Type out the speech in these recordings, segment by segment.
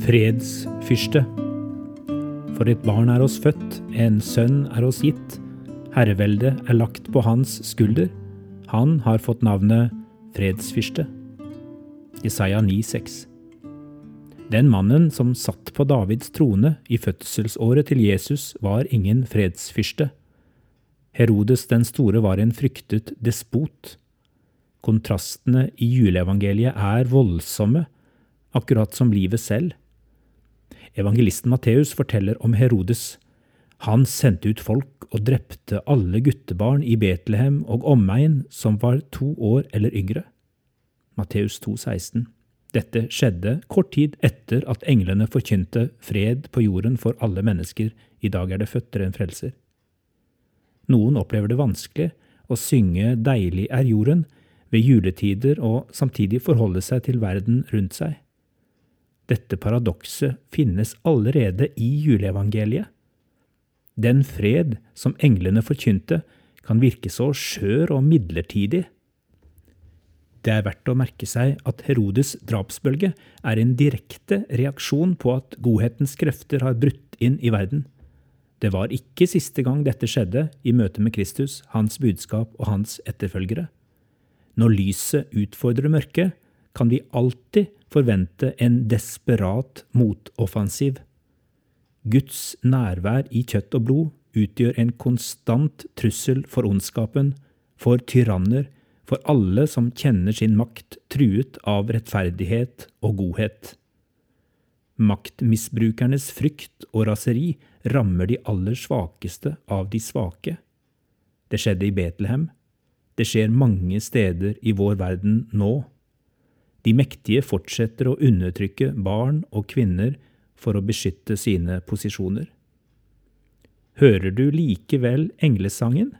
Fredsfyrste. For et barn er oss født, en sønn er oss gitt. Herreveldet er lagt på hans skulder. Han har fått navnet Fredsfyrste. Jesaja 9,6. Den mannen som satt på Davids trone i fødselsåret til Jesus, var ingen fredsfyrste. Herodes den store var en fryktet despot. Kontrastene i juleevangeliet er voldsomme, akkurat som livet selv. Evangelisten Matteus forteller om Herodes. Han sendte ut folk og drepte alle guttebarn i Betlehem og omegn som var to år eller yngre. Matteus 2,16. Dette skjedde kort tid etter at englene forkynte fred på jorden for alle mennesker, i dag er det født en frelser. Noen opplever det vanskelig å synge Deilig er jorden ved juletider og samtidig forholde seg til verden rundt seg. Dette paradokset finnes allerede i juleevangeliet. Den fred som englene forkynte, kan virke så skjør og midlertidig. Det er verdt å merke seg at Herodes drapsbølge er en direkte reaksjon på at godhetens krefter har brutt inn i verden. Det var ikke siste gang dette skjedde i møte med Kristus, hans budskap og hans etterfølgere. Når lyset utfordrer mørket, kan vi alltid forvente en desperat motoffensiv. Guds nærvær i kjøtt og blod utgjør en konstant trussel for ondskapen, for tyranner, for alle som kjenner sin makt truet av rettferdighet og godhet. Maktmisbrukernes frykt og raseri rammer de aller svakeste av de svake. Det skjedde i Betlehem. Det skjer mange steder i vår verden nå. De mektige fortsetter å undertrykke barn og kvinner for å beskytte sine posisjoner. Hører du likevel englesangen?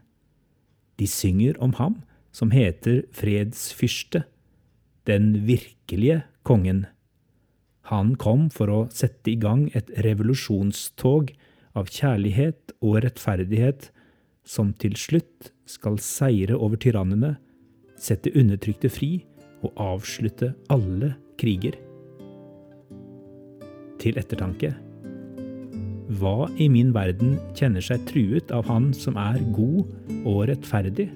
De synger om ham som heter Fredsfyrste, den virkelige kongen. Han kom for å sette i gang et revolusjonstog av kjærlighet og rettferdighet som til slutt skal seire over tyrannene, sette undertrykte fri og avslutte alle kriger. Til ettertanke. Hva i min verden kjenner seg truet av Han som er god og rettferdig?